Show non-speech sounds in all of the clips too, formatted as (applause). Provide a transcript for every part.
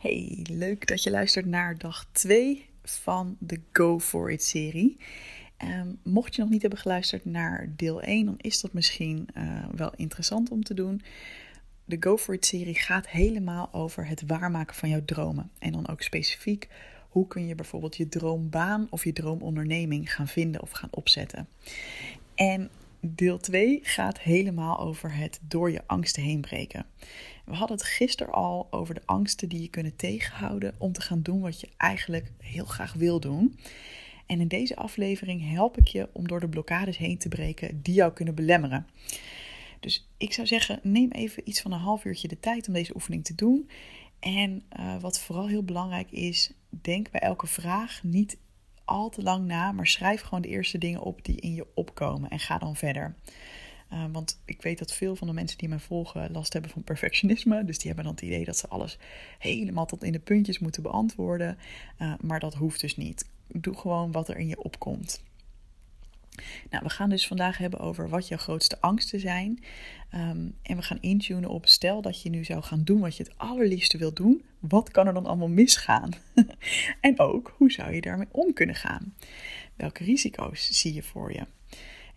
Hey, leuk dat je luistert naar dag 2 van de Go For It serie. Um, mocht je nog niet hebben geluisterd naar deel 1, dan is dat misschien uh, wel interessant om te doen. De Go For It serie gaat helemaal over het waarmaken van jouw dromen. En dan ook specifiek hoe kun je bijvoorbeeld je droombaan of je droomonderneming gaan vinden of gaan opzetten. En deel 2 gaat helemaal over het door je angsten heen breken. We hadden het gisteren al over de angsten die je kunnen tegenhouden om te gaan doen wat je eigenlijk heel graag wil doen. En in deze aflevering help ik je om door de blokkades heen te breken die jou kunnen belemmeren. Dus ik zou zeggen, neem even iets van een half uurtje de tijd om deze oefening te doen. En uh, wat vooral heel belangrijk is, denk bij elke vraag niet al te lang na, maar schrijf gewoon de eerste dingen op die in je opkomen en ga dan verder. Uh, want ik weet dat veel van de mensen die mij volgen last hebben van perfectionisme. Dus die hebben dan het idee dat ze alles helemaal tot in de puntjes moeten beantwoorden. Uh, maar dat hoeft dus niet. Doe gewoon wat er in je opkomt. Nou, we gaan dus vandaag hebben over wat jouw grootste angsten zijn. Um, en we gaan intunen op, stel dat je nu zou gaan doen wat je het allerliefste wilt doen. Wat kan er dan allemaal misgaan? (laughs) en ook, hoe zou je daarmee om kunnen gaan? Welke risico's zie je voor je?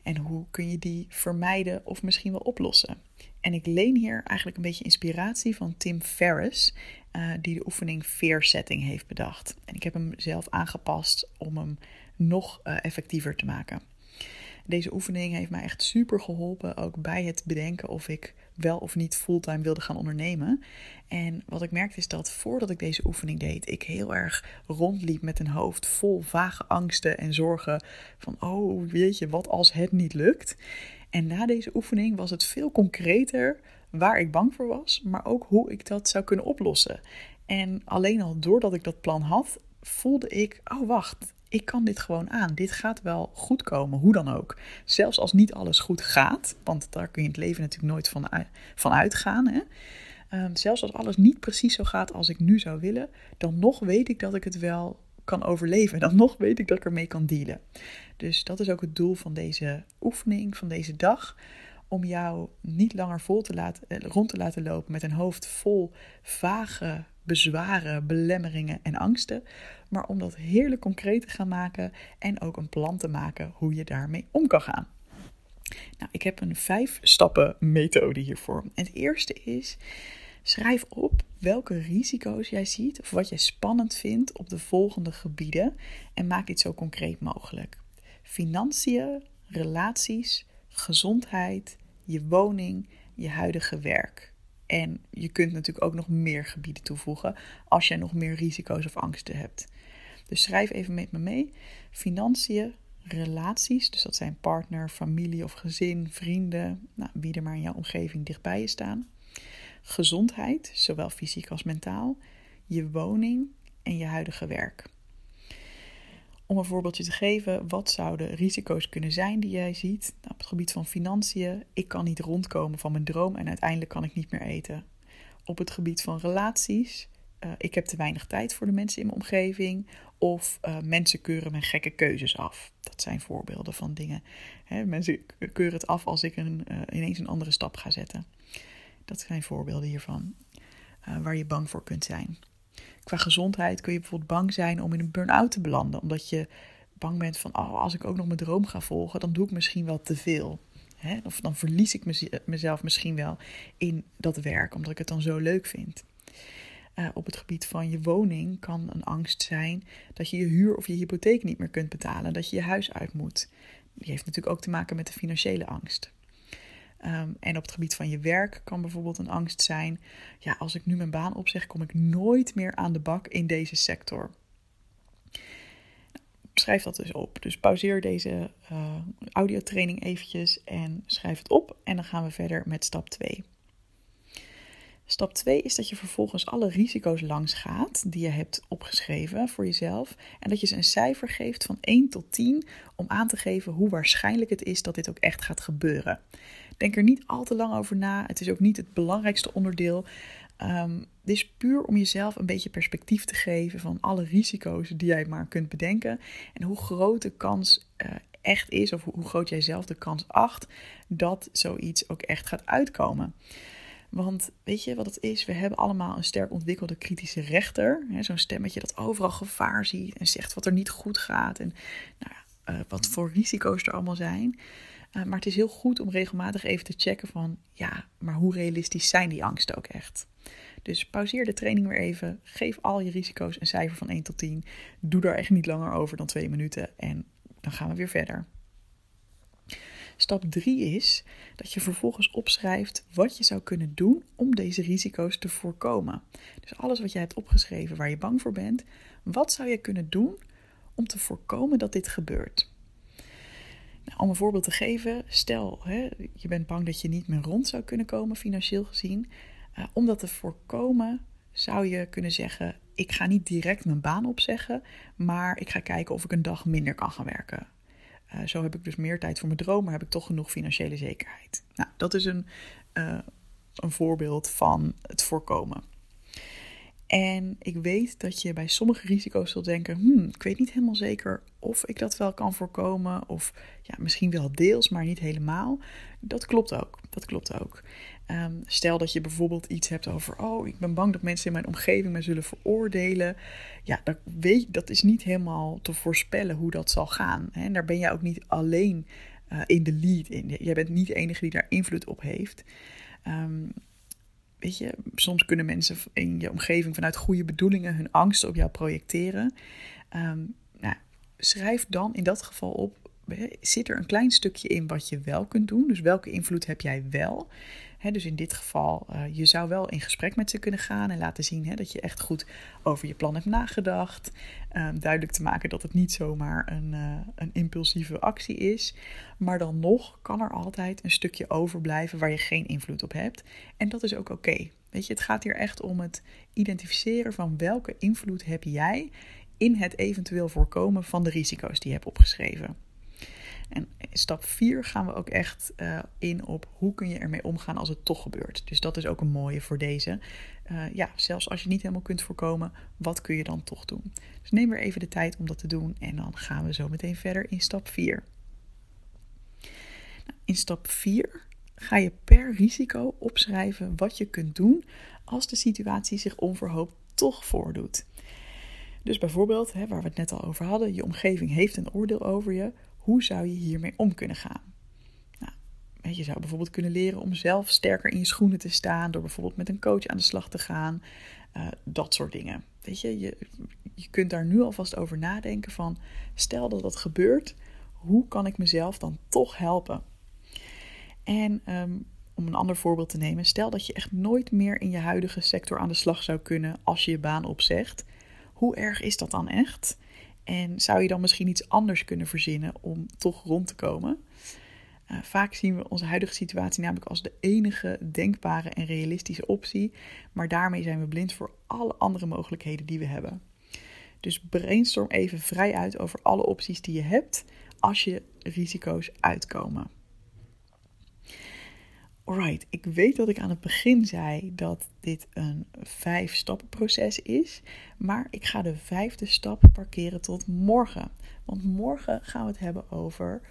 En hoe kun je die vermijden of misschien wel oplossen? En ik leen hier eigenlijk een beetje inspiratie van Tim Ferriss, uh, die de oefening Fear Setting heeft bedacht. En ik heb hem zelf aangepast om hem nog uh, effectiever te maken. Deze oefening heeft mij echt super geholpen, ook bij het bedenken of ik wel of niet fulltime wilde gaan ondernemen. En wat ik merkte is dat voordat ik deze oefening deed, ik heel erg rondliep met een hoofd vol vage angsten en zorgen van, oh weet je, wat als het niet lukt? En na deze oefening was het veel concreter waar ik bang voor was, maar ook hoe ik dat zou kunnen oplossen. En alleen al doordat ik dat plan had, voelde ik, oh wacht, ik kan dit gewoon aan. Dit gaat wel goed komen, hoe dan ook. Zelfs als niet alles goed gaat, want daar kun je in het leven natuurlijk nooit van, van uitgaan. Hè? Um, zelfs als alles niet precies zo gaat als ik nu zou willen, dan nog weet ik dat ik het wel kan overleven. Dan nog weet ik dat ik ermee kan dealen. Dus dat is ook het doel van deze oefening, van deze dag. Om jou niet langer vol te laten, eh, rond te laten lopen met een hoofd vol vage bezwaren, belemmeringen en angsten, maar om dat heerlijk concreet te gaan maken en ook een plan te maken hoe je daarmee om kan gaan. Nou, ik heb een vijf stappen methode hiervoor. Het eerste is, schrijf op welke risico's jij ziet of wat jij spannend vindt op de volgende gebieden en maak dit zo concreet mogelijk. Financiën, relaties, gezondheid, je woning, je huidige werk. En je kunt natuurlijk ook nog meer gebieden toevoegen als jij nog meer risico's of angsten hebt. Dus schrijf even met me mee. Financiën, relaties, dus dat zijn partner, familie of gezin, vrienden, nou, wie er maar in jouw omgeving dichtbij je staan. Gezondheid, zowel fysiek als mentaal. Je woning en je huidige werk. Om een voorbeeldje te geven, wat zouden risico's kunnen zijn die jij ziet? Op het gebied van financiën, ik kan niet rondkomen van mijn droom en uiteindelijk kan ik niet meer eten. Op het gebied van relaties, uh, ik heb te weinig tijd voor de mensen in mijn omgeving. Of uh, mensen keuren mijn gekke keuzes af. Dat zijn voorbeelden van dingen. Hè, mensen keuren het af als ik een, uh, ineens een andere stap ga zetten. Dat zijn voorbeelden hiervan waar je bang voor kunt zijn. Qua gezondheid kun je bijvoorbeeld bang zijn om in een burn-out te belanden. Omdat je bang bent van, oh, als ik ook nog mijn droom ga volgen, dan doe ik misschien wel te veel. Hè? Of dan verlies ik mezelf misschien wel in dat werk, omdat ik het dan zo leuk vind. Uh, op het gebied van je woning kan een angst zijn dat je je huur of je hypotheek niet meer kunt betalen, dat je je huis uit moet. Die heeft natuurlijk ook te maken met de financiële angst. Um, en op het gebied van je werk kan bijvoorbeeld een angst zijn: ja, als ik nu mijn baan opzeg, kom ik nooit meer aan de bak in deze sector. Schrijf dat dus op. Dus pauzeer deze uh, audiotraining eventjes en schrijf het op. En dan gaan we verder met stap 2. Stap 2 is dat je vervolgens alle risico's langs gaat die je hebt opgeschreven voor jezelf. En dat je ze een cijfer geeft van 1 tot 10 om aan te geven hoe waarschijnlijk het is dat dit ook echt gaat gebeuren. Denk er niet al te lang over na. Het is ook niet het belangrijkste onderdeel. Um, dit is puur om jezelf een beetje perspectief te geven van alle risico's die jij maar kunt bedenken. En hoe groot de kans uh, echt is, of hoe groot jij zelf de kans acht dat zoiets ook echt gaat uitkomen. Want weet je wat het is? We hebben allemaal een sterk ontwikkelde kritische rechter. Zo'n stemmetje dat overal gevaar ziet en zegt wat er niet goed gaat. En nou uh, wat voor risico's er allemaal zijn. Uh, maar het is heel goed om regelmatig even te checken van... ja, maar hoe realistisch zijn die angsten ook echt? Dus pauzeer de training weer even. Geef al je risico's een cijfer van 1 tot 10. Doe daar echt niet langer over dan 2 minuten. En dan gaan we weer verder. Stap 3 is dat je vervolgens opschrijft wat je zou kunnen doen om deze risico's te voorkomen. Dus alles wat je hebt opgeschreven waar je bang voor bent, wat zou je kunnen doen om te voorkomen dat dit gebeurt? Nou, om een voorbeeld te geven, stel hè, je bent bang dat je niet meer rond zou kunnen komen financieel gezien. Uh, om dat te voorkomen zou je kunnen zeggen: ik ga niet direct mijn baan opzeggen, maar ik ga kijken of ik een dag minder kan gaan werken. Uh, zo heb ik dus meer tijd voor mijn droom, maar heb ik toch genoeg financiële zekerheid. Nou, dat is een, uh, een voorbeeld van het voorkomen. En ik weet dat je bij sommige risico's zult denken: hmm, ik weet niet helemaal zeker of ik dat wel kan voorkomen. Of ja, misschien wel deels, maar niet helemaal. Dat klopt ook. Dat klopt ook. Um, stel dat je bijvoorbeeld iets hebt over: oh, ik ben bang dat mensen in mijn omgeving mij zullen veroordelen. Ja, dat, weet, dat is niet helemaal te voorspellen hoe dat zal gaan. Hè? En daar ben jij ook niet alleen uh, in de lead in. Jij bent niet de enige die daar invloed op heeft. Um, weet je, soms kunnen mensen in je omgeving vanuit goede bedoelingen hun angsten op jou projecteren. Um, nou, schrijf dan in dat geval op, zit er een klein stukje in wat je wel kunt doen? Dus welke invloed heb jij wel? Dus in dit geval, uh, je zou wel in gesprek met ze kunnen gaan en laten zien dat je echt goed over je plan hebt nagedacht. Um, duidelijk te maken dat het niet zomaar een, uh, een impulsieve actie is. Maar dan nog kan er altijd een stukje overblijven waar je geen invloed op hebt. En dat is ook oké. Weet je, het gaat hier echt om het identificeren van welke invloed heb jij in het eventueel voorkomen van de risico's die je hebt opgeschreven. En stap 4 gaan we ook echt uh, in op hoe kun je ermee omgaan als het toch gebeurt. Dus dat is ook een mooie voor deze. Uh, ja, zelfs als je niet helemaal kunt voorkomen, wat kun je dan toch doen? Dus neem weer even de tijd om dat te doen en dan gaan we zo meteen verder in stap 4. Nou, in stap 4 ga je per risico opschrijven wat je kunt doen als de situatie zich onverhoopt toch voordoet. Dus bijvoorbeeld, hè, waar we het net al over hadden, je omgeving heeft een oordeel over je. Hoe zou je hiermee om kunnen gaan? Nou, je zou bijvoorbeeld kunnen leren om zelf sterker in je schoenen te staan door bijvoorbeeld met een coach aan de slag te gaan. Uh, dat soort dingen. Weet je, je, je kunt daar nu alvast over nadenken van, stel dat dat gebeurt, hoe kan ik mezelf dan toch helpen? En um, om een ander voorbeeld te nemen, stel dat je echt nooit meer in je huidige sector aan de slag zou kunnen als je je baan opzegt. Hoe erg is dat dan echt? En zou je dan misschien iets anders kunnen verzinnen om toch rond te komen? Uh, vaak zien we onze huidige situatie namelijk als de enige denkbare en realistische optie, maar daarmee zijn we blind voor alle andere mogelijkheden die we hebben. Dus brainstorm even vrij uit over alle opties die je hebt als je risico's uitkomen. Alright, ik weet dat ik aan het begin zei dat dit een vijf stappen proces is, maar ik ga de vijfde stap parkeren tot morgen. Want morgen gaan we het hebben over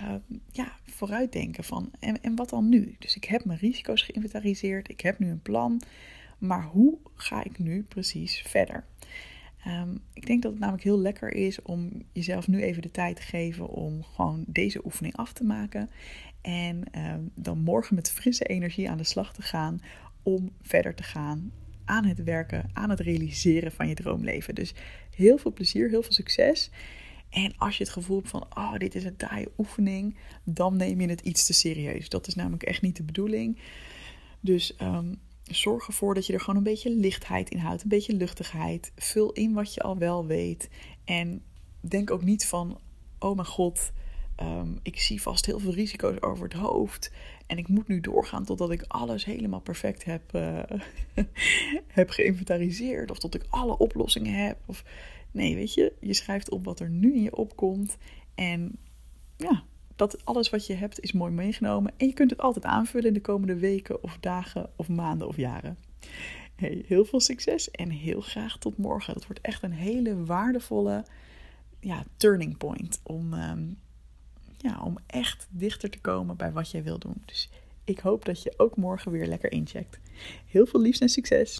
uh, ja, vooruitdenken van en, en wat dan nu? Dus ik heb mijn risico's geïnventariseerd, ik heb nu een plan, maar hoe ga ik nu precies verder? Um, ik denk dat het namelijk heel lekker is om jezelf nu even de tijd te geven om gewoon deze oefening af te maken. En um, dan morgen met frisse energie aan de slag te gaan om verder te gaan aan het werken, aan het realiseren van je droomleven. Dus heel veel plezier, heel veel succes. En als je het gevoel hebt van, oh, dit is een taaie oefening, dan neem je het iets te serieus. Dat is namelijk echt niet de bedoeling. Dus um, zorg ervoor dat je er gewoon een beetje lichtheid in houdt, een beetje luchtigheid. Vul in wat je al wel weet. En denk ook niet van, oh mijn god, um, ik zie vast heel veel risico's over het hoofd. En ik moet nu doorgaan totdat ik alles helemaal perfect heb, uh, (laughs) heb geïnventariseerd. Of tot ik alle oplossingen heb. Of nee, weet je, je schrijft op wat er nu in je opkomt. En ja, dat alles wat je hebt is mooi meegenomen. En je kunt het altijd aanvullen in de komende weken of dagen of maanden of jaren. Heel veel succes en heel graag tot morgen. Dat wordt echt een hele waardevolle ja, turning point om, um, ja, om echt dichter te komen bij wat jij wil doen. Dus Ik hoop dat je ook morgen weer lekker incheckt. Heel veel liefs en succes!